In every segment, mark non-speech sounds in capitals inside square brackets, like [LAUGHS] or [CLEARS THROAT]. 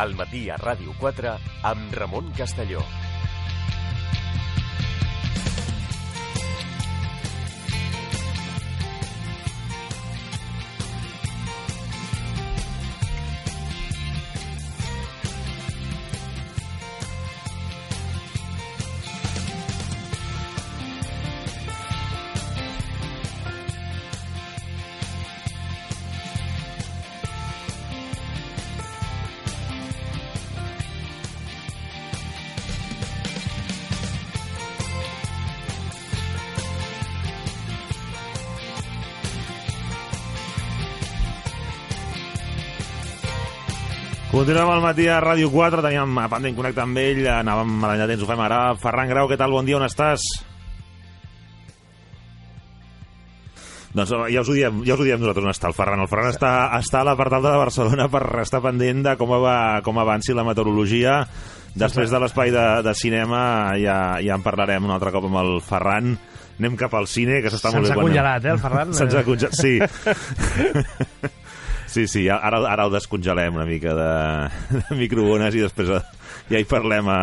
al matí a Ràdio 4 amb Ramon Castelló. Continuem al matí a Ràdio 4, teníem a pendent connectar amb ell, anàvem a l'any de temps, ho fem ara. Ferran Grau, què tal? Bon dia, on estàs? Doncs ja us ho diem, ja us ho diem nosaltres on està el Ferran. El Ferran està, està a la part alta de Barcelona per estar pendent de com, va, com avanci la meteorologia. Després de l'espai de, de cinema ja, ja en parlarem un altre cop amb el Ferran. Anem cap al cine, que s'està molt bé. Se'ns ha congelat, eh, el Ferran? Se'ns ha congelat, sí. [LAUGHS] Sí, sí, ara, ara el descongelem una mica de, de microones i després ja hi parlem a,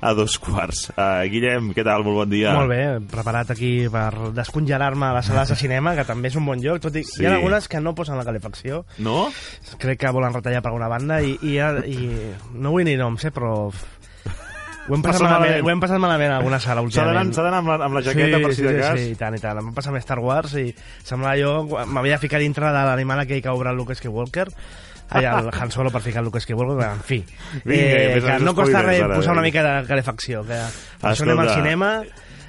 a dos quarts. Uh, Guillem, què tal? Molt bon dia. Molt bé, preparat aquí per descongelar-me a les sales de cinema, que també és un bon lloc, tot i sí. hi ha algunes que no posen la calefacció. No? Crec que volen retallar per alguna banda i, i, i no vull ni noms, eh, però ho hem passat, malament, ho hem passat malament a alguna sala últimament. S'ha d'anar amb, la, amb la jaqueta sí, per si sí, de cas. Sí, i tant, i tant. Em va passar amb Star Wars i semblava jo... M'havia de ficar dintre de l'animal aquell que obre el Luke Skywalker allà el [LAUGHS] Han Solo per ficar el Luke Skywalker, en fi. Vinga, eh, que no costa res ara, posar una vinga. mica de calefacció, que per això anem al cinema...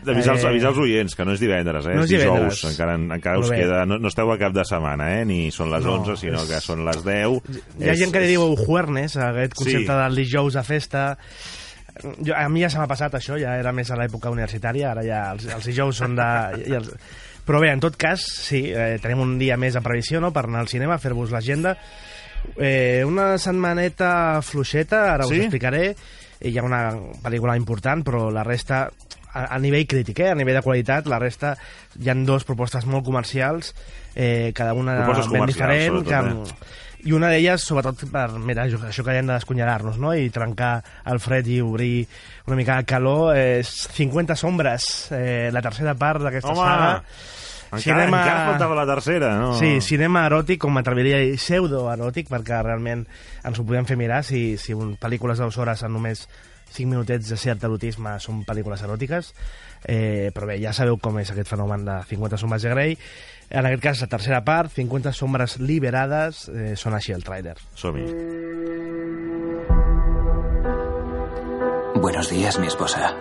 Avisar els, avisar els oients, que no és divendres, eh? No és és dijous, divendres. encara, encara us queda... No, no esteu a cap de setmana, eh? Ni són les No, 11, sinó és- que són les 10. Hi ha gent que li diu Juernes, aquest concepte Sí. del dijous de festa. Jo, a mi ja se m'ha passat això, ja era més a l'època universitària, ara ja els, els dijous són de... I els... Però bé, en tot cas, sí, eh, tenim un dia més a previsió no, per anar al cinema, fer-vos l'agenda. Eh, una setmaneta fluixeta, ara us Sí? explicaré. Hi ha una pel·lícula important, però la resta a, a nivell crític, eh? a nivell de qualitat, la resta hi han dues propostes molt comercials, eh, cada una ben diferent, sobretot, que, i una d'elles, sobretot, per mira, això que hem de descongelar-nos, no? I trencar el fred i obrir una mica de calor. És 50 sombres, eh, la tercera part d'aquesta saga. Encara, Cinema- encara faltava la tercera, no? Sí, cinema eròtic, com m'atreviria a dir, pseudo-eròtic, perquè realment ens ho podem fer mirar si, si un, pel·lícules de dues hores en només 5 minutets de cert erotisme són pel·lícules eròtiques. Eh, però bé, ja sabeu com és aquest fenomen de 50 sombres de Grey. En aquest cas, la tercera part, 50 sombres liberades, eh, són així el tràiler. Som-hi. Buenos días, mi esposa.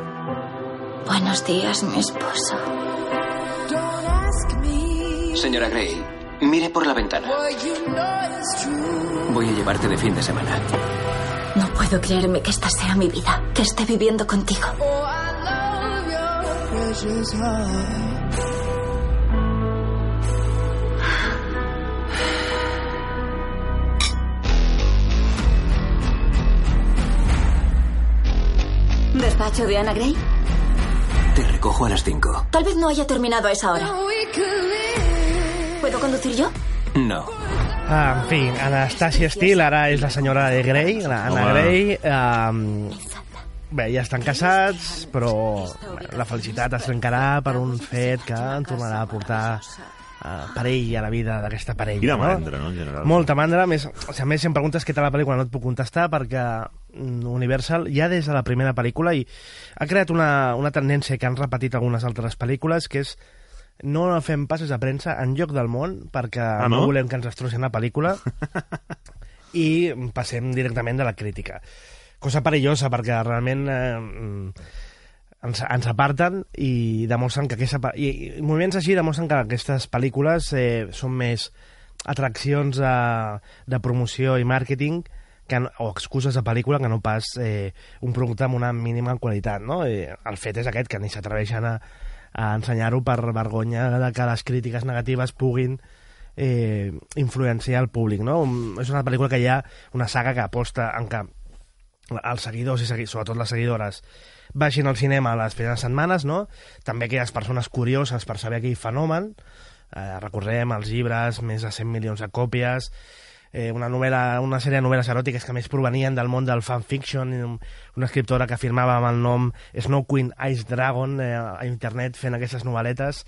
Buenos días, mi esposo. Señora Gray, mire por la ventana. Voy a llevarte de fin de semana. Puedo creerme que esta sea mi vida, que esté viviendo contigo. ¿Despacho de Ana Gray? Te recojo a las 5. Tal vez no haya terminado a esa hora. ¿Puedo conducir yo? No. En fi, Anastasia Steele ara és la senyora de Grey, la Anna Home. Grey. Um, bé, ja estan casats, però la felicitat es trencarà per un fet que en tornarà a portar uh, perill a la vida d'aquesta parella. Quina no? mandra, no, en general? Molta mandra. Més, o sigui, a més, si em preguntes què tal la pel·lícula no et puc contestar perquè mm, Universal ja des de la primera pel·lícula i ha creat una, una tendència que han repetit algunes altres pel·lícules que és no fem passes a premsa en lloc del món perquè Ah, no? no? volem que ens destrossin la pel·lícula [LAUGHS] i passem directament de la crítica. Cosa perillosa perquè realment eh, ens, ens aparten i demostren que aquesta, i, i moviments així demostren que aquestes pel·lícules eh, són més atraccions de, de promoció i màrqueting que, o excuses de pel·lícula que no pas eh, un producte amb una mínima qualitat. No? Eh, el fet és aquest, que ni s'atreveixen a, a ensenyar-ho per vergonya de que les crítiques negatives puguin eh, influenciar el públic. No? És una pel·lícula que hi ha una saga que aposta en que els seguidors i segui, sobretot les seguidores vagin al cinema les primeres setmanes, no? També aquelles persones curioses per saber aquell fenomen. Eh, recordem els llibres, més de 100 milions de còpies, eh, una, novel·la, una sèrie de novel·les eròtiques que més provenien del món del fanfiction, una escriptora que firmava amb el nom Snow Queen Ice Dragon eh, a internet fent aquestes novel·letes.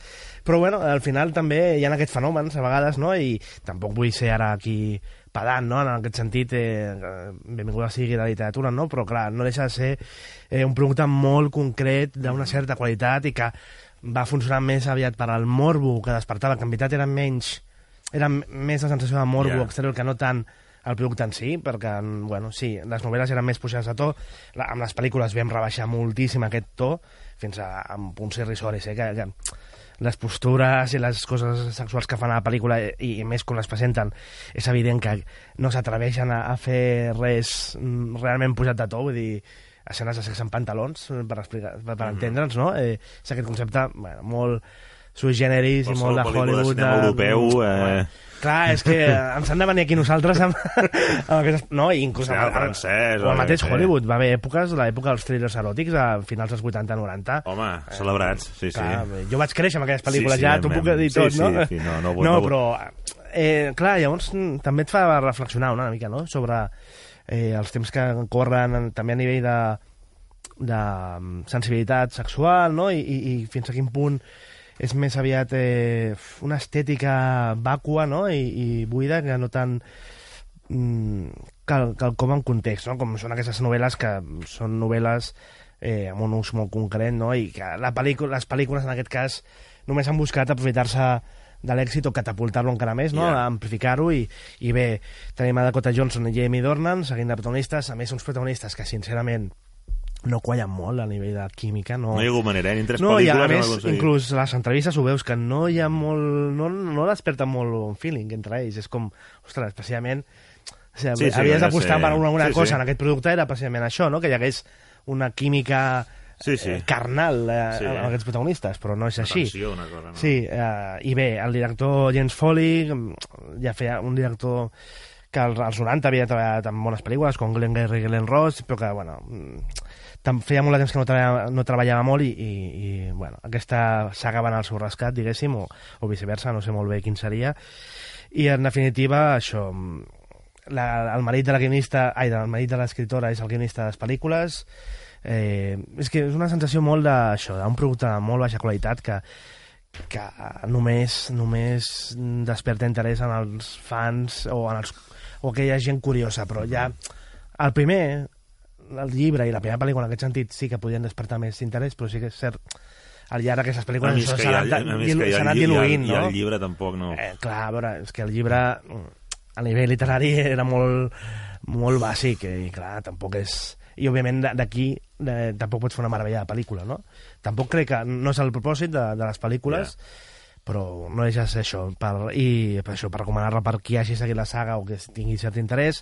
Però bueno, al final també hi ha aquests fenòmens a vegades, no? I tampoc vull ser ara aquí pedant, no? En aquest sentit, eh, eh, benvinguda sigui la literatura, no? Però clar, no deixa de ser eh, un producte molt concret, d'una certa qualitat i que va funcionar més aviat per al morbo que despertava, que en veritat era menys era més la sensació de morbo yeah. exterior que no tant el producte en si, perquè, bueno, sí, les novel·les eren més pujades de to, la, amb les pel·lícules vam rebaixar moltíssim aquest to, fins a, a punts irrisoris, eh, que, que les postures i les coses sexuals que fan a la pel·lícula i, i més com les presenten és evident que no s'atreveixen a, a fer res mm, realment pujat de to, vull dir escenes de sexe en pantalons, per, explicar, per, per entendre'ns, no? Eh, és aquest concepte bueno, molt sui generis i molt de de Hollywood. cinema europeu, eh. Clar, és que [LAUGHS] ens han de venir aquí nosaltres amb, amb aquestes... No, i inclús... Cinema amb- francès, o o el mateix què sé. Hollywood. Va haver èpoques, l'època dels thrillers eròtics, a finals dels 80-90. Home, celebrats, sí, sí. Clar, jo vaig créixer amb aquelles pel·lícules, Sí, sí, ja t'ho puc dir sí, tot, sí, no? sí, no, no, no, no- però, eh, clar, llavors mm, també et fa reflexionar una mica, no?, sobre eh, els temps que corren, en- també a nivell de, de mm, sensibilitat sexual, no?, I, i, i fins a quin punt és més aviat eh, una estètica vàcua, no?, i, i buida, que no tant mm, cal, cal com en context, no? com són aquestes novel·les que són novel·les eh, amb un ús molt concret, no? i que la les pel·lícules en aquest cas només han buscat aprofitar-se de l'èxit o catapultar-lo encara més, no? Ja. amplificar-ho i, i bé, tenim a Dakota Johnson i Jamie Dornan seguint de protagonistes, a més uns protagonistes que sincerament no quallen molt a nivell de química, no, No hi ha hagut manera, eh? Ni en tres no, i a pel·lícules més, hem aconseguit. inclús les entrevistes ho veus, que no hi ha molt... No, no desperta molt un feeling entre ells. És com, ostres, precisament... O sigui, Sí, sí, havies no, d'apostar per alguna Sí, cosa sí. en aquest producte, era precisament això, no? que hi hagués una química Sí, sí. eh, carnal eh, Sí. amb aquests protagonistes, però no és així. Atenció, una cosa, no? Sí, eh, i bé, el director James Foley mm, ja feia un director que als, als 90 havia treballat en bones pel·lícules, com Glenn Gary i Glenn Ross, però que, bueno, mm, feia molt de temps que no treballava, no treballava molt i, i, i bueno, aquesta saga va anar al seu rescat, diguéssim, o, o viceversa, no sé molt bé quin seria. I, en definitiva, això, la, el marit de la guionista, ai, el marit de l'escriptora és el guionista de les pel·lícules, eh, és que és una sensació molt d'això, d'un producte de molt baixa qualitat que, que només, només desperta interès en els fans o en els, o aquella gent curiosa, però ja el primer, el llibre i la primera pel·lícula en aquest sentit sí que podien despertar més interès, però sí que és cert al llarg d'aquestes pel·lícules s'ha anat, anat diluint, no? el llibre tampoc no... Eh, clar, a veure, és que el llibre a nivell literari [LAUGHS] era molt, molt bàsic i clar, tampoc és... I òbviament d'aquí de, tampoc pots fer una meravella de pel·lícula, no? Tampoc crec que no és el propòsit de, de les pel·lícules, però no deixa de ser això, per, i per això, per recomanar-la per qui hagi seguit la saga o que tingui cert interès,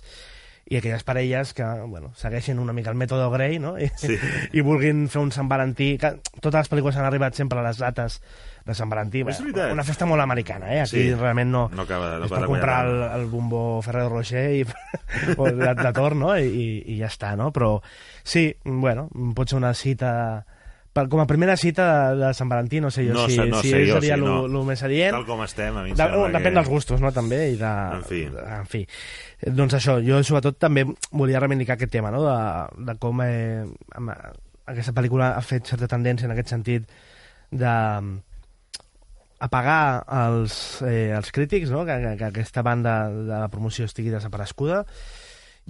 i aquelles parelles que bueno, segueixin una mica el mètode Grey no? I, Sí. [LAUGHS] i vulguin fer un Sant Valentí que totes les pel·lícules han arribat sempre a les dates de Sant Valentí És veritat. una festa molt americana eh? aquí Sí. realment no, No acaba- no és per comprar el, el bombo Ferrero Rocher i, [LAUGHS] o de, de torn no? I, i ja està no? però sí, bueno, pot ser una cita per, com a primera cita de, de Sant Valentí no sé jo No si, sé- no si sé jo, seria sí, lo, no. lo més adient Tal com estem, a mi de, sembla depèn que... dels gustos, no, també, i de... En fi. de- En fi. Doncs això, jo sobretot també volia reivindicar aquest tema, no?, de, de com eh, amb, aquesta pel·lícula ha fet certa tendència en aquest sentit de apagar els, eh, els crítics, no?, que, que, que aquesta banda de la promoció estigui desapareguda.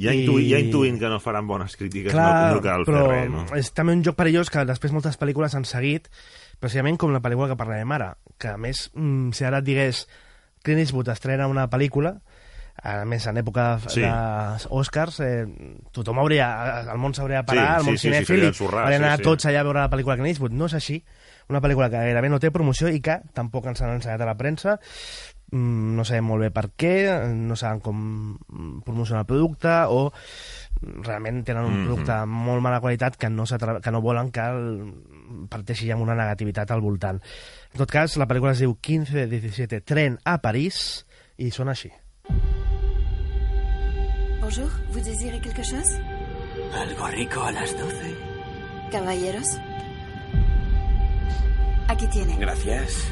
Ja, I- intu ja intuint que no faran bones crítiques, Clar, no, no cal però fer res, no? és també un joc perillós que després moltes pel·lícules han seguit, precisament com la pel·lícula que parlarem ara, que a més, mm, si ara et digués Clint Eastwood estrena una pel·lícula, a més en època Sí. d'Oscars, eh, tothom hauria, el món s'hauria de parar, Sí, el món sí, sí, sí, cinèfil, farien i ensorrar, haurien sí, sí. tots allà a veure la pel·lícula Clint Eastwood. No és així. Una pel·lícula que gairebé no té promoció i que tampoc ens han ensenyat a la premsa. Mm, no sabem molt bé per què, no saben com promocionar el producte o realment tenen un Mhm. producte de molt mala qualitat que no, que no volen que el parteixi amb una negativitat al voltant. En tot cas, la pel·lícula es diu 15-17 Tren a París i són així. Bonjour, vous désirez quelque chose Algo rico a las 12. Caballeros. Aquí tiene. Gracias.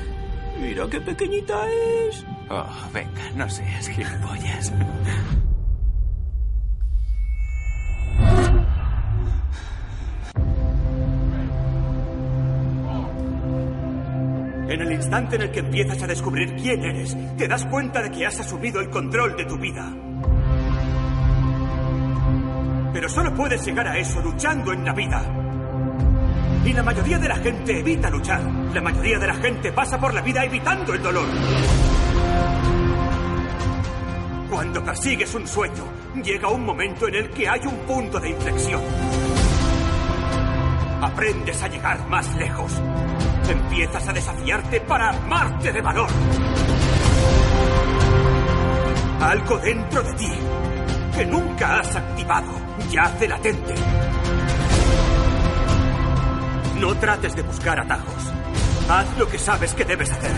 Mira qué pequeñita es. Oh, venga, no seas gilipollas. En el instante en el que empiezas a descubrir quién eres, te das cuenta de que has asumido el control de tu vida. Pero solo puedes llegar a eso luchando en la vida. Y la mayoría de la gente evita luchar. La mayoría de la gente pasa por la vida evitando el dolor. Cuando persigues un sueño, llega un momento en el que hay un punto de inflexión. Aprendes a llegar más lejos. Empiezas a desafiarte para armarte de valor. Algo dentro de ti que nunca has activado yace latente. No trates de buscar atajos. Haz lo que sabes que debes hacer.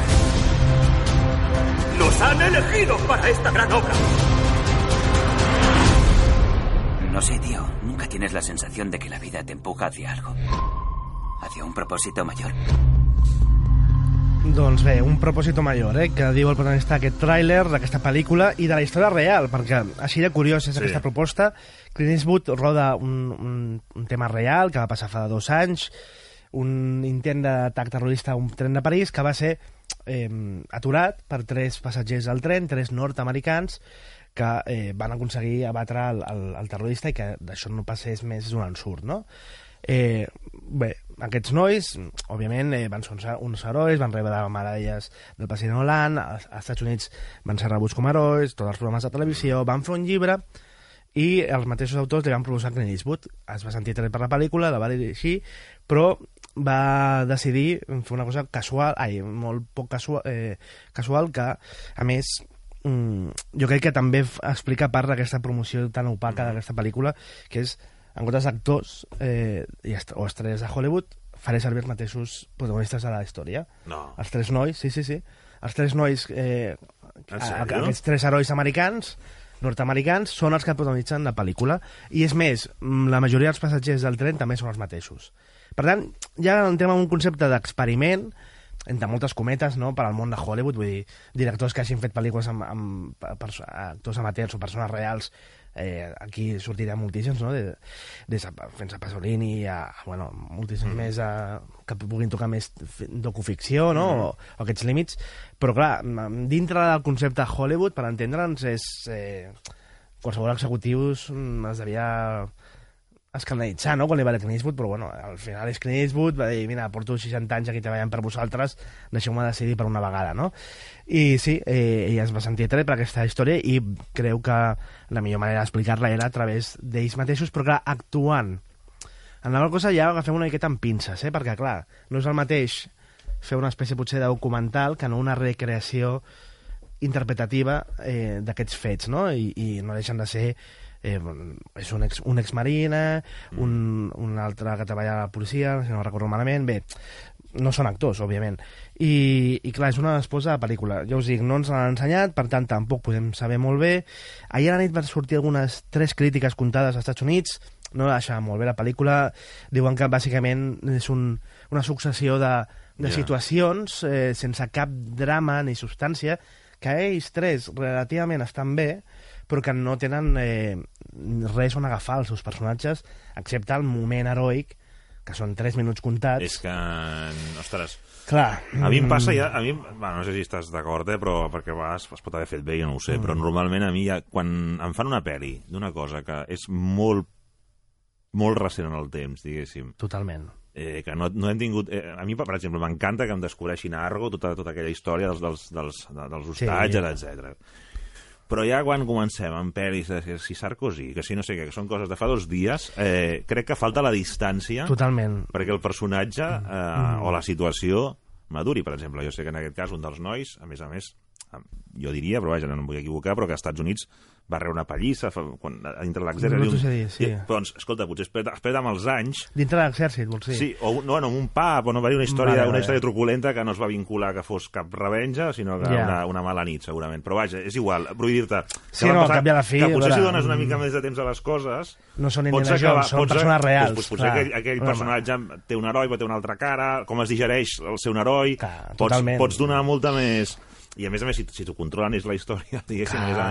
Nos han elegido para esta gran obra. No sé, tío. ¿Nunca tienes la sensación de que la vida te empuja hacia algo? ¿Hacia un propósito mayor? Doncs bé, un propòsit major, eh, que diu el protagonista d'aquest tràiler, d'aquesta pel·lícula, i de la història real, perquè així de curiós és Sí. aquesta proposta. Clint Eastwood roda un, un, un tema real que va passar fa dos anys, un intent d'atac terrorista a un tren de París que va ser eh, aturat per tres passatgers del tren, tres nord-americans, que eh, van aconseguir abatre el, el, el terrorista i que d'això no passés més d'un ensurt, no? Eh, bé, aquests nois, òbviament, eh, van ser uns, herois, van rebre medalles del president Hollande, als, als Estats Units van ser rebuts com a herois, tots els programes de televisió, van fer un llibre i els mateixos autors li van proposar Clint Eastwood. Es va sentir tret per la pel·lícula, la va dirigir, però va decidir fer una cosa casual, ai, molt poc casual, eh, casual que, a més, mm, jo crec que també explica part d'aquesta promoció tan opaca d'aquesta pel·lícula, que és, en comptes d'actors eh, i est o estrelles de Hollywood, faré servir els mateixos protagonistes de la història. No. Els tres nois, sí, sí, sí. Els tres nois, eh, a- aquests tres herois americans, nord-americans, són els que protagonitzen la pel·lícula. I és més, mm, la majoria dels passatgers del tren també són els mateixos. Per tant, ja entrem en un concepte d'experiment, entre moltes cometes, no?, per al món de Hollywood, vull dir, directors que hagin fet pel·lícules amb, amb perso- actors amateurs o persones reals, eh, aquí sortirà moltíssims, no?, de, des de fins a Pasolini a, bueno, moltíssims mm. més a, que puguin tocar més fi- docuficció, no?, mm. o, o aquests límits, però clar, dintre del concepte Hollywood, per entendre'ns, és... Eh, qualsevol executius mm, es devia escandalitzar, no?, quan li va dir Clint Eastwood, però bueno, al final és Clint Eastwood, va dir, mira, porto 60 anys aquí treballant per vosaltres, deixeu-me decidir per una vegada, no? I sí, eh, ella es va sentir tret per aquesta història i creu que la millor manera d'explicar-la era a través d'ells mateixos, però clar, actuant. En la cosa ja agafem una miqueta amb pinces, eh? perquè clar, no és el mateix fer una espècie potser de documental que no una recreació interpretativa eh, d'aquests fets, no? I, I no deixen de ser eh, és un ex, un exmarina, un, un altre que treballa a la policia, si no recordo malament, bé, no són actors, òbviament. I, i clar, és una esposa de pel·lícula. Ja us dic, no ens l'han ensenyat, per tant, tampoc podem saber molt bé. Ahir a la nit van sortir algunes tres crítiques comptades als Estats Units, no deixa molt bé la pel·lícula, diuen que bàsicament és un, una successió de, de Ja. situacions eh, sense cap drama ni substància, que ells tres relativament estan bé, però que no tenen eh, res on agafar els seus personatges, excepte el moment heroic, que són 3 minuts comptats. És que... Ostres... Clar. A mi em mm, passa ja... A mi, bueno, no sé si estàs d'acord, eh, però perquè a vegades es pot haver fet bé, jo no ho sé, però normalment a mi ja, quan em fan una pel·li d'una cosa que és molt molt recent en el temps, diguéssim, Totalment. eh, que no, no hem tingut... Eh, a mi, per exemple, m'encanta que em descobreixin a Argo tota, tota aquella història dels, dels, dels, dels hostatges, sí. etc. Però ja quan comencem amb pel·lis de que si Sarkozy, que si no sé què, que són coses de fa dos dies, eh, crec que falta la distància Totalment. perquè el personatge eh, o la situació maduri, per exemple. Jo sé que en aquest cas un dels nois, a més a més, jo diria, però vaja, no em vull equivocar, però que als Estats Units va rebre una pallissa fa, quan, dintre l'exèrcit. No dir, sí. I, doncs, escolta, potser espera, espera amb els anys... Dintre de l'exèrcit, vols dir? Sí, o no, no, un pub, o no va dir una història, Vale, una vale. història truculenta que no es va vincular que fos cap revenja, sinó que Ja. una, una mala nit, segurament. Però vaja, és igual, vull dir-te... Sí, no, al passar cap i a la fi, Que potser a si veure, dones una mica més de temps a les coses... No són Indiana Jones, són persones reals, Doncs, doncs, potser clar. aquell, aquell personatge té un heroi, però té una altra cara, com es digereix el ser un heroi... Clar, pots, totalment. pots donar molta més... I a més a més, si, si t'ho controlen és la història, [LAUGHS] diguéssim, a més a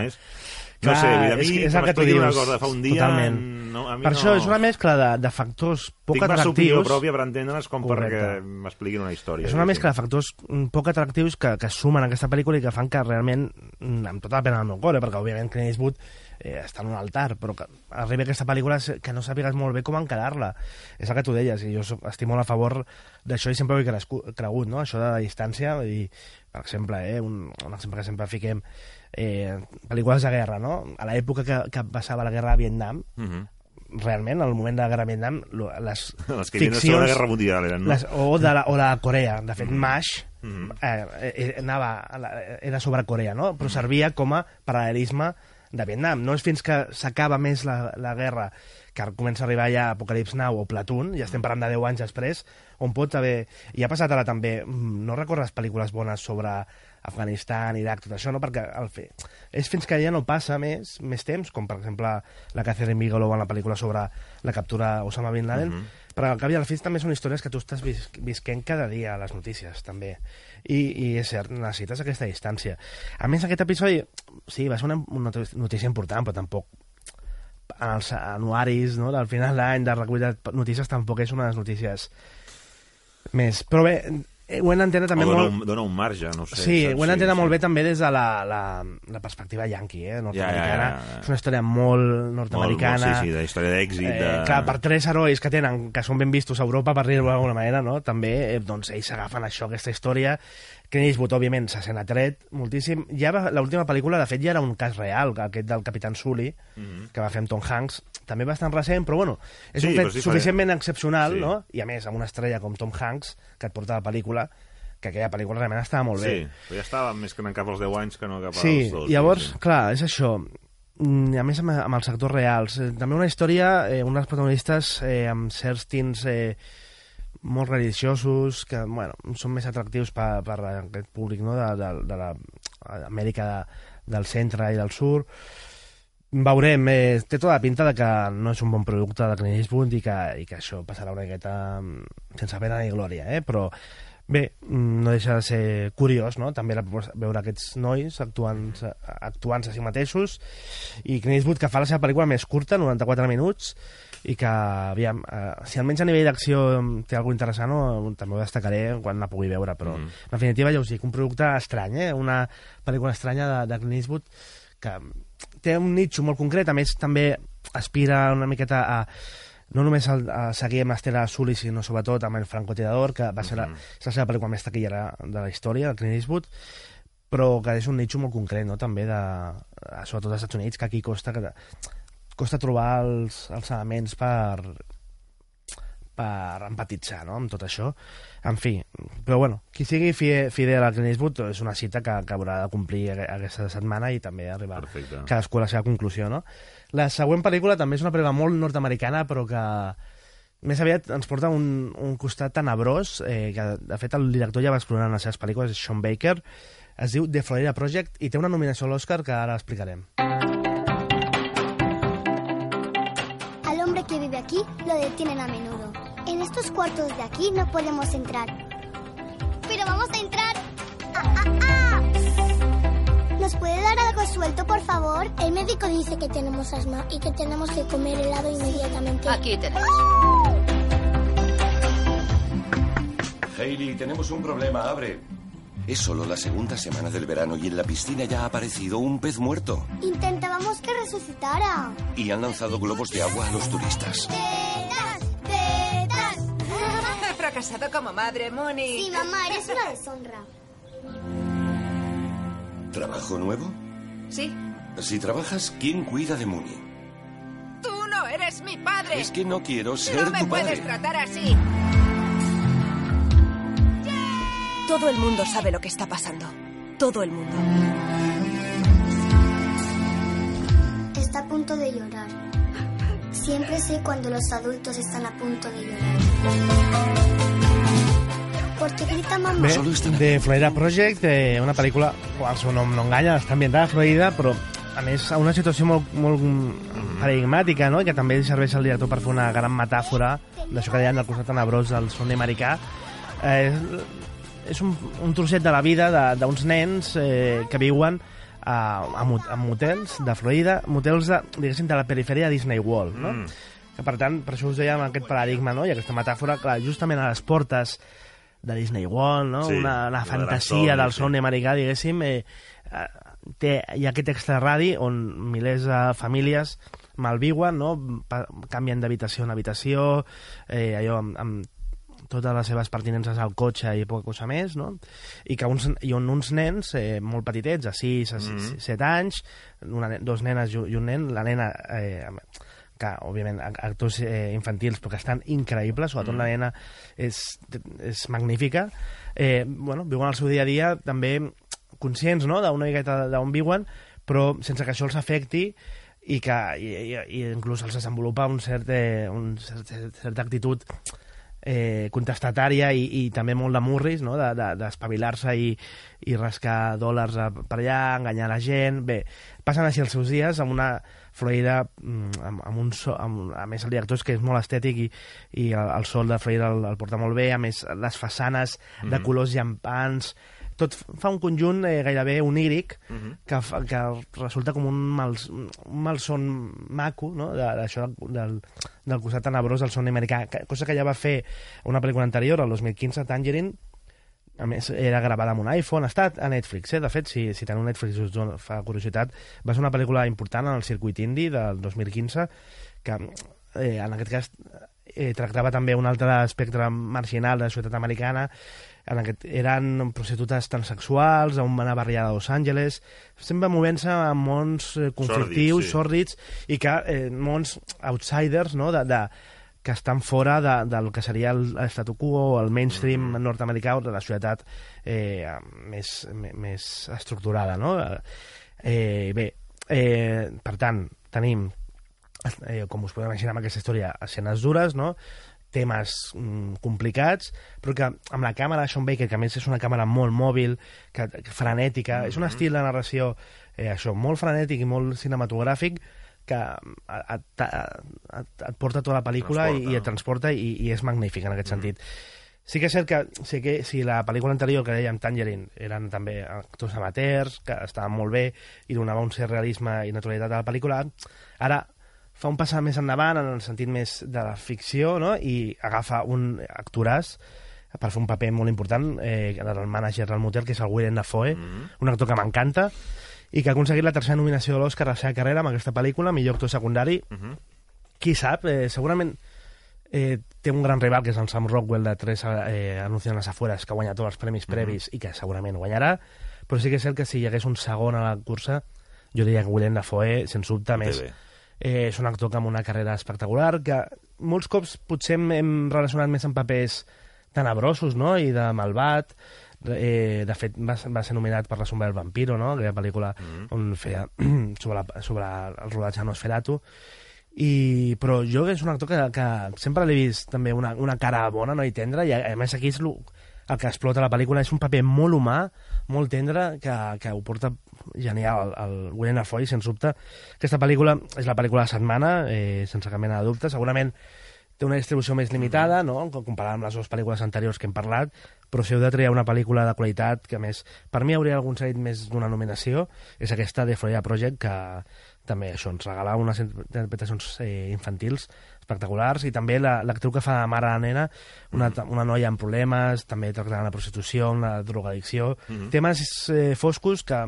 Clar. No sé, vull dir, a mi, és, que és el que tu dius. una cosa fa un dia... Totalment. No, a mi per no... això és una mescla de, de factors poc Tinc massa opinió atractius. pròpia per entendre's com Correcte. perquè m'expliquin una història. És una mescla de factors mm, poc atractius que, que sumen a aquesta pel·lícula i que fan que realment, mm, amb tota la pena del meu cor, eh, perquè òbviament Clint Eastwood eh, està en un altar, però que arribi aquesta pel·lícula que no sàpigues molt bé com encarar-la. És el que tu deies, i jo soc, estic molt a favor d'això i sempre ho he cregut, no? això de la distància, i, per exemple, eh, un, un exemple que sempre fiquem, eh, pel·lícules de guerra, no? A l'època que, que passava la guerra a Vietnam, Mhm. realment, al moment de la guerra a Vietnam, les [LAUGHS] Les que hi havia de Segona ficcions... Guerra Mundial eren, no? Les, o, de la, o de Corea. De fet, Mhm. MASH Mhm. eh, eh, anava, la- era sobre Corea, no? però servia com a paral·lelisme de Vietnam. No és fins que s'acaba més la, la guerra que comença a arribar ja Apocalypse Now o Platoon, ja estem parlant de 10 anys després, on pot haver... I ha passat ara també, mm, no recordes pel·lícules bones sobre Afganistan, Iraq, tot això, no? perquè al fi, és fins que ja no passa més, més temps, com per exemple la Catherine Bigelow en la pel·lícula sobre la captura Osama Bin Laden, Mhm. però al cap i al fi també són històries que tu estàs vis visquent cada dia a les notícies, també. I, I és cert, necessites aquesta distància. A més, aquest episodi, sí, va ser una, una notícia important, però tampoc en els anuaris no, del final d'any de recull de notícies tampoc és una de les notícies més... Però bé, ho hem d'entendre també o dona, molt... un, dona un marge, no sé. Sí, saps? ho hem d'entendre molt bé també des de la, la, la perspectiva yanqui, eh, nord-americana. Ja, ja, ja, ja. És una història molt nord-americana. molt, sí, sí, de història d'èxit. Eh, de... clar, per tres herois que tenen, que són ben vistos a Europa, per dir-ho d'alguna manera, no? també, eh, doncs, ells agafen això, aquesta història, Clint Eastwood, òbviament, se sent atret moltíssim. Ja l'última pel·lícula, de fet, ja era un cas real, aquest del Capitán Sully, Mhm. que va fer amb Tom Hanks, també bastant recent, però bueno, és Sí, un fet sí, suficientment excepcional, Sí. no? I a més, amb una estrella com Tom Hanks, que et porta la pel·lícula, que aquella pel·lícula realment estava molt bé. Sí, però ja estava més que anant cap als 10 anys que no cap Sí, als llavors, sí. clar, és això. Mm, A més, amb, amb els sectors reals. Eh, També una història, eh, uns dels protagonistes eh, amb certs tints eh, molt religiosos, que, bueno, són més atractius per, per aquest públic, no?, de, de, de l'Amèrica de, del centre i del sud. Veurem, eh, té tota la pinta de que no és un bon producte de Clint Eastwood i que, i que això passarà una miqueta mm, sense pena ni glòria, eh? però bé, mm, no deixa de ser curiós, no? també la, veure aquests nois actuant, actuant a si mateixos i Clint Eastwood que fa la seva pel·lícula més curta, 94 minuts i que, aviam, eh, si almenys a nivell d'acció té alguna interessant, no, també ho destacaré quan la pugui veure, però Mhm. en definitiva ja us dic, un producte estrany, eh? una pel·lícula estranya de, de Clint Eastwood que té un nitxo molt concret, a més també aspira una miqueta a no només a, a seguir amb Estela Sully, sinó sobretot amb el francotirador, que va ser la, és la seva pel·lícula més taquillera de la història, el Clint Eastwood, però que és un nitxo molt concret, no?, també, de, sobretot als Estats Units, que aquí costa, que, costa trobar els, els elements per per empatitzar no? amb tot això. En fi, però bueno, qui sigui fi- fidel a Clint Eastwood és una cita que, que haurà de complir aqu- aquesta setmana i també arribar Perfecte. cadascú a la seva conclusió, no? La següent pel·lícula també és una pel·lícula molt nord-americana, però que més aviat ens porta un, un costat tenebrós, eh, que de fet el director ja va explorar en les seves pel·lícules, és Sean Baker, es diu The Florida Project i té una nominació a l'Oscar que ara explicarem. Al lo detienen a menudo. En estos cuartos de aquí no podemos entrar. Pero vamos a entrar. ¡Ah, ah, ah! ¿Nos puede dar algo suelto, por favor? El médico dice que tenemos asma y que tenemos que comer helado inmediatamente. Aquí tenés. Hailey, tenemos un problema, abre. Es solo la segunda semana del verano y en la piscina ya ha aparecido un pez muerto. Intentábamos que resucitara. Y han lanzado globos de agua a los turistas. ¡Tetas! Fracasado como madre, Moni. Sí, mamá, eres una deshonra. ¿Trabajo nuevo? Sí. Si trabajas, ¿quién cuida de Mooney? Tú no eres mi padre. Es que no quiero ser no me tu puedes tratar así. Todo el mundo sabe lo que está pasando. todo el mundo. Está a punto de llorar. Siempre sé cuando los adultos están a punto de llorar. Bé, de Florida Project, eh, una pel·lícula, el seu nom no enganya, està ambientada a Florida, però a més a una situació molt, molt paradigmàtica, no? Que també serveix al director per fer una gran metàfora d'això que deien del costat tenebrós del somni americà. Eh, és- un, un trosset de la vida de- d'uns nens eh, que viuen a, a, mot- a motels de Florida, motels de, diguéssim, de la perifèria de Disney World, no? Mm. Que, per tant, per això us dèiem aquest paradigma, no? I aquesta metàfora, clar, justament a les portes de Disney World, no? Sí, una, una fantasia del sí. somni americà, diguéssim, eh, eh, té, hi ha aquest extraradi on milers de famílies malviuen, no? Pa, canvien d'habitació en habitació, eh, allò amb, amb totes les seves pertinences al cotxe i poca cosa més, no? I, que uns, i on uns nens eh, molt petitets, de 6 a 7 anys, una, dos nenes i un nen, la nena... Eh, que, òbviament, ac- actors eh, infantils, però que estan increïbles, sobretot la nena és, és magnífica. Eh, bueno, viuen el seu dia a dia també conscients no? d'una miqueta d'on viuen, però sense que això els afecti i que i, i, i inclús els desenvolupa un cert, eh, un cert, certa actitud eh, contestatària i, i també molt de murris, no? d'espavilar-se de, d'espavilar-se i, i rascar dòlars a, per allà, enganyar la gent... Bé, passen així els seus dies amb una Florida mm, amb, amb un so, amb, a més el director és que és molt estètic i, i el, el sol de Florida el, el porta molt bé, a més les façanes de Mhm. colors llampants tot fa un conjunt eh, gairebé oníric Mhm. que, fa, que resulta com un, mal, un malson maco no? de- d'això del, del costat tenebrós del somni americà, cosa que ja va fer una pel·lícula anterior, el 2015, Tangerine, a més, era gravada amb un iPhone, estat a Netflix, eh? de fet, si, si teniu Netflix us dona- fa curiositat, va ser una pel·lícula important en el circuit indie del 2015, que eh, en aquest cas eh, tractava també un altre espectre marginal de la societat americana, en aquest, eren prostitutes transexuals a una barriada de Los Angeles, sempre movent-se en mons eh, conflictius, sí. sòrdids, i que eh, mons outsiders, no?, de, de, que estan fora de, del que seria el statu quo, el mainstream Mm. nord-americà o de la societat eh, més, més estructurada, no? Eh, bé, eh, per tant, tenim, eh, com us podeu imaginar amb aquesta història, escenes dures, no? Temes mm, complicats, però que amb la càmera de Sean Baker, que a més és una càmera molt mòbil, que, que frenètica, és un estil de narració eh, això, molt frenètic i molt cinematogràfic, que et, et, et, et porta tota la pel·lícula Transporta, i, i et transporta i, i és magnífic en aquest sentit. Sí que és cert que, sí que si la pel·lícula anterior que dèiem Tangerine eren també actors amateurs, que estaven molt bé i donava un cert realisme i naturalitat a la pel·lícula, ara fa un pas més endavant en el sentit més de la ficció no? i agafa un actoràs per fer un paper molt important eh, del mànager del motel, que és el Willem Dafoe, un actor que m'encanta i que ha aconseguit la tercera nominació de l'Oscar a la seva carrera amb aquesta pel·lícula, millor actor secundari. Qui sap, eh, segurament eh, té un gran rival, que és el Sam Rockwell de Tres eh, Anuncios en les afueres, que guanya tots els premis previs i que segurament guanyarà, però sí que és cert que si hi hagués un segon a la cursa, jo diria que Willem Dafoe, sens dubte, més, bé. Eh, és un actor que amb una carrera espectacular, que molts cops potser hem, hem relacionat més amb papers tenebrosos, no?, i de malvat, eh, de fet va, va ser nominat per La sombra del vampiro, no?, aquella pel·lícula on feia [CLEARS THROAT] sobre, la, sobre el rodatge de Nosferatu, i, però jo és un actor que, que sempre l'he vist també una, una cara bona no? i tendra i a, a més aquí és lo, el que explota la pel·lícula és un paper molt humà molt tendre que, que ho porta genial el, el Willem Dafoe sens dubte aquesta pel·lícula és la pel·lícula de la setmana eh, sense cap mena de dubte segurament té una distribució més limitada, no? comparada amb les dues pel·lícules anteriors que hem parlat, però si heu de triar una pel·lícula de qualitat que, més, per mi hauria algun seguit més d'una nominació, és aquesta de Florida Project, que també això ens regala unes interpretacions eh, infantils espectaculars i també la- l'actriu que fa de mare a la nena, una, una noia amb problemes, també tractant la prostitució, la drogadicció, Mhm. temes eh, foscos que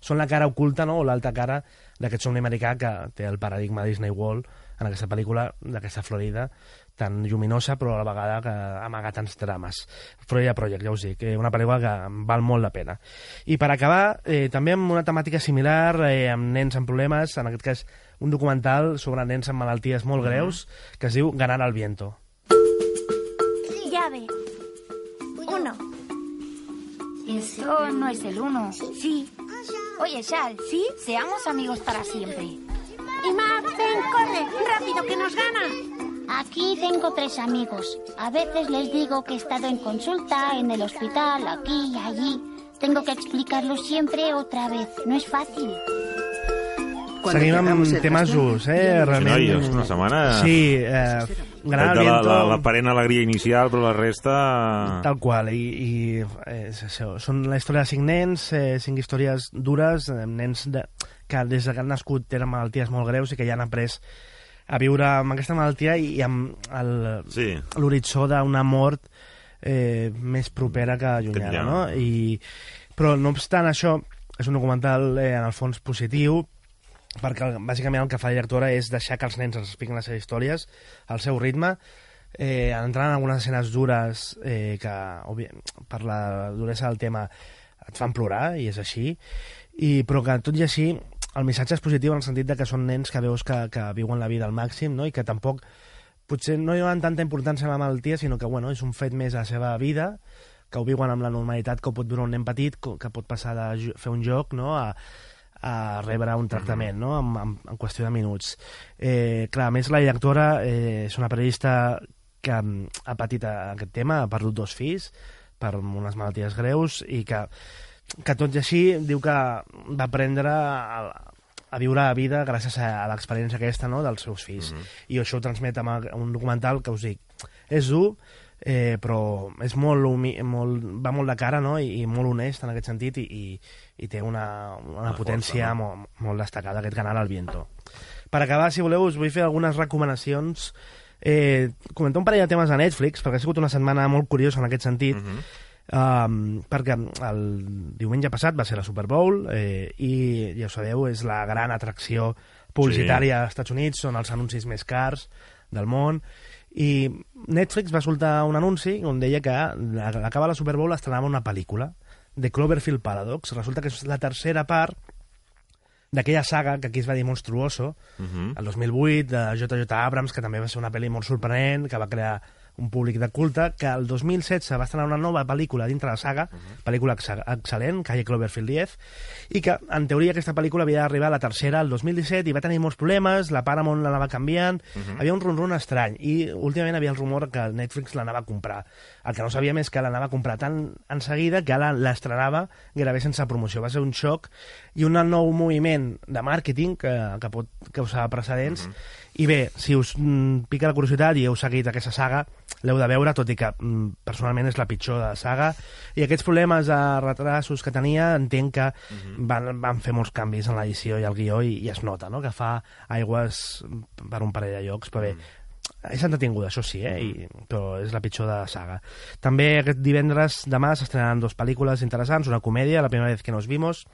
són la cara oculta no? o l'alta cara d'aquest somni americà que té el paradigma Disney World en aquesta pel·lícula d'aquesta Florida tan lluminosa però a la vegada que amaga tants drames. Florida Project, ja us dic, eh, una pel·lícula que val molt la pena. I per acabar, eh, també amb una temàtica similar, eh, amb nens amb problemes, en aquest cas un documental sobre nens amb malalties molt greus, que es diu Ganar al viento. Llave. Uno. Eso no es el uno. Sí. Oye, Shal, ¿sí? Seamos amigos para siempre. Y Max, ven, corre, rápido, que nos gana. Aquí tengo tres amigos. A veces les digo que he estado en consulta, en el hospital, aquí y allí. Tengo que explicarlo siempre otra vez. No es fácil. Seguim amb temes us, eh? Realment... Sí, noi, és una setmana... Sí, eh, gran de la, la, la parent alegria inicial, però la resta... Tal qual, i, i és això, són la història de cinc nens, eh, cinc històries dures, eh, nens de, que des que han nascut tenen malalties molt greus i que ja han après a viure amb aquesta malaltia i, i amb el- Sí. l'horitzó d'una mort eh, més propera que llunyana, no? I, però, no obstant això, és un documental eh, en el fons positiu, perquè bàsicament el que fa la directora és deixar que els nens ens expliquin les seves històries al seu ritme, eh, entrant en algunes escenes dures eh, que, òbvi, per la duresa del tema, et fan plorar, i és així, i, però que tot i així el missatge és positiu en el sentit de que són nens que veus que, que viuen la vida al màxim no? i que tampoc potser no hi donen tanta importància a la malaltia, sinó que bueno, és un fet més a la seva vida, que ho viuen amb la normalitat que ho pot viure un nen petit, que pot passar de fer un joc no? a, a rebre un tractament no? en, en, en qüestió de minuts. Eh, clar, a més, la directora eh, és una periodista que mm, ha patit a- aquest tema, ha perdut dos fills per unes malalties greus i que, que tot i així diu que va aprendre a, a viure la vida gràcies a, a l'experiència aquesta no, dels seus fills. I això ho transmet amb un documental que us dic, és dur, eh, però és molt, humi, molt, va molt de cara no? I, i molt honest en aquest sentit i, i, i té una, una, Una potència força, molt, molt destacada aquest canal al viento. Per acabar, si voleu, us vull fer algunes recomanacions. Eh, comentar un parell de temes a Netflix, perquè ha sigut una setmana molt curiosa en aquest sentit. Mhm. Um, perquè el diumenge passat va ser la Super Bowl eh, i, ja ho sabeu, és la gran atracció publicitària als Estats Units, són els anuncis més cars del món i Netflix va soltar un anunci on deia que a l'acabar la Super Bowl estrenava una pel·lícula de Cloverfield Paradox. Resulta que és la tercera part d'aquella saga que aquí es va dir Monstruoso, Mhm. el 2008, de J.J. Abrams, que també va ser una pel·li molt sorprenent, que va crear un públic de culte, que el 2016 va estrenar una nova pel·lícula dintre la saga, pel·lícula ex excel·lent, Calle Cloverfield 10, i que, en teoria, aquesta pel·lícula havia d'arribar a la tercera el 2017 i va tenir molts problemes, la Paramount l'anava canviant, havia un ronron estrany, i últimament havia el rumor que Netflix l'anava a comprar. El que no sabíem és que l'anava a comprar tan en seguida que ara l'estrenava gairebé sense promoció. Va ser un xoc i un nou moviment de màrqueting que, que pot causar precedents. I bé, si us mm, pica la curiositat i heu seguit aquesta saga, l'heu de veure, tot i que mm, personalment és la pitjor de la saga. I aquests problemes de retrasos que tenia, entenc que van, van fer molts canvis en l'edició i el guió i, i es nota, no?, que fa aigües per un parell de llocs, però bé, és entretinguda, això sí, eh? I, però és la pitjor de la saga. També aquest divendres, demà, s'estrenaran dues pel·lícules interessants, una comèdia, La primera vez que nos vimos,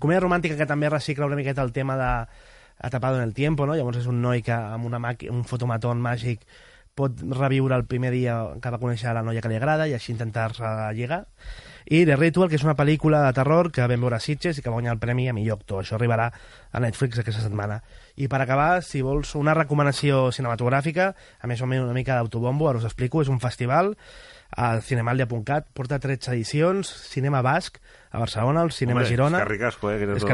comèdia romàntica que també recicla una miqueta el tema de Atapado en el tiempo, no? Llavors és un noi que amb una un fotomatón màgic pot reviure el primer dia que va conèixer la noia que li agrada i així intentar-se lligar. I The Ritual, que és una pel·lícula de terror que vam veure a Sitges i que va guanyar el premi a millor actor. Això arribarà a Netflix aquesta setmana. I per acabar, si vols una recomanació cinematogràfica, a més o menys una mica d'autobombo, ara us explico, és un festival al cinemalia.cat, porta 13 edicions, cinema basc, a Barcelona, al Cinema Hombre, Girona. És Carricasco, eh? que És la-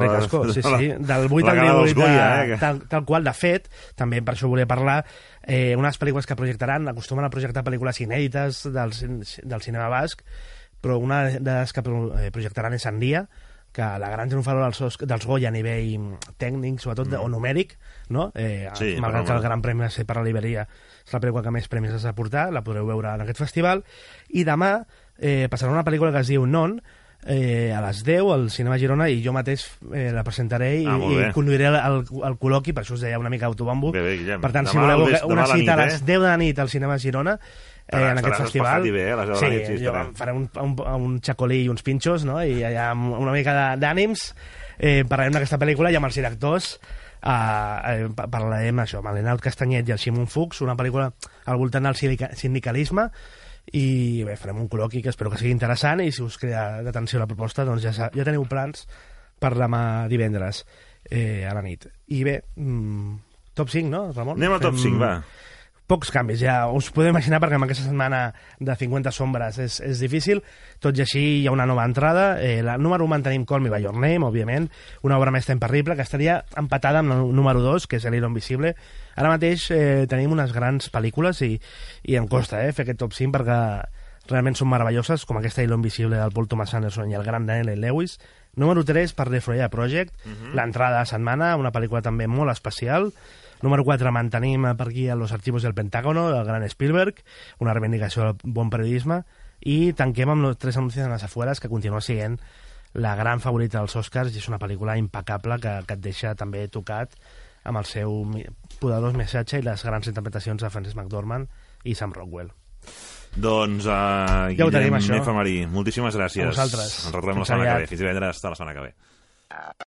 [LAUGHS] sí, la- sí. Del 8 la al gala 18, dels Goya, eh? que- tal, tal qual, de fet, també per això volia parlar, eh, unes pel·lícules que projectaran, acostumen a projectar pel·lícules inèdites del, del cinema basc, però una de les que eh, projectaran és Sandia, que la gran triomfadora dels, dels Goya a nivell tècnic, sobretot, mm. o numèric, no? Eh, Sí, malgrat que el gran premi va ser per la Liberia, és la pel·lícula que més premis has de portar, la podreu veure en aquest festival, i demà eh, passarà una pel·lícula que es diu Non, eh, a les 10 al Cinema Girona i jo mateix eh, la presentaré i, Ah, i conduiré el, el, el col·loqui, per això us deia una mica autobombo. Bé, bé, Guillem. Per tant, si Demà voleu al ves- una demà a la cita a nit, les eh? 10 de la nit al Cinema Girona, eh, en aquest festival. bé, eh, les sí, sí, jo faré un, un, un xacolí i uns pinxos, no? i allà amb una mica d'ànims eh, parlarem d'aquesta pel·lícula i amb els directors eh, eh, pa- parlarem això, amb l'Enaut Castanyet i el Ximon Fuchs, una pel·lícula al voltant del sindica- sindicalisme i bé, farem un col·loqui que espero que sigui interessant i si us crida d'atenció la proposta doncs ja, ja teniu plans per demà divendres eh, a la nit. I bé, mm, top 5, no, Ramon? Anem a top Fem- 5, va. Pocs canvis, ja us podeu imaginar perquè amb aquesta setmana de 50 sombres és, és difícil, tot i així hi ha una nova entrada, eh, la número 1 mantenim Call Me By Your Name, òbviament, una obra més imperrible que estaria empatada amb la número 2, que és El Hilo Invisible. Ara mateix eh, tenim unes grans pel·lícules i, i em costa eh, fer aquest top 5 perquè realment són meravelloses, com aquesta Hilo Invisible del Paul Thomas Anderson i el gran Daniel Lewis. Número 3 per The Freya Project, uh -huh. l'entrada de setmana, una pel·lícula també molt especial. Número 4 mantenim per aquí a Los Archivos del Pentágono, del gran Spielberg, una reivindicació del bon periodisme, i tanquem amb los tres anuncis en les afueres, que continua sent la gran favorita dels Oscars i és una pel·lícula impecable que, que et deixa també tocat amb el seu poderós missatge i les grans interpretacions de Francis McDormand i Sam Rockwell. Doncs, uh, Ja ho tenim, Guillem això. Marí, moltíssimes gràcies. A vosaltres. Ens retrobem la setmana que ve. Fins divendres, hasta la setmana que ve.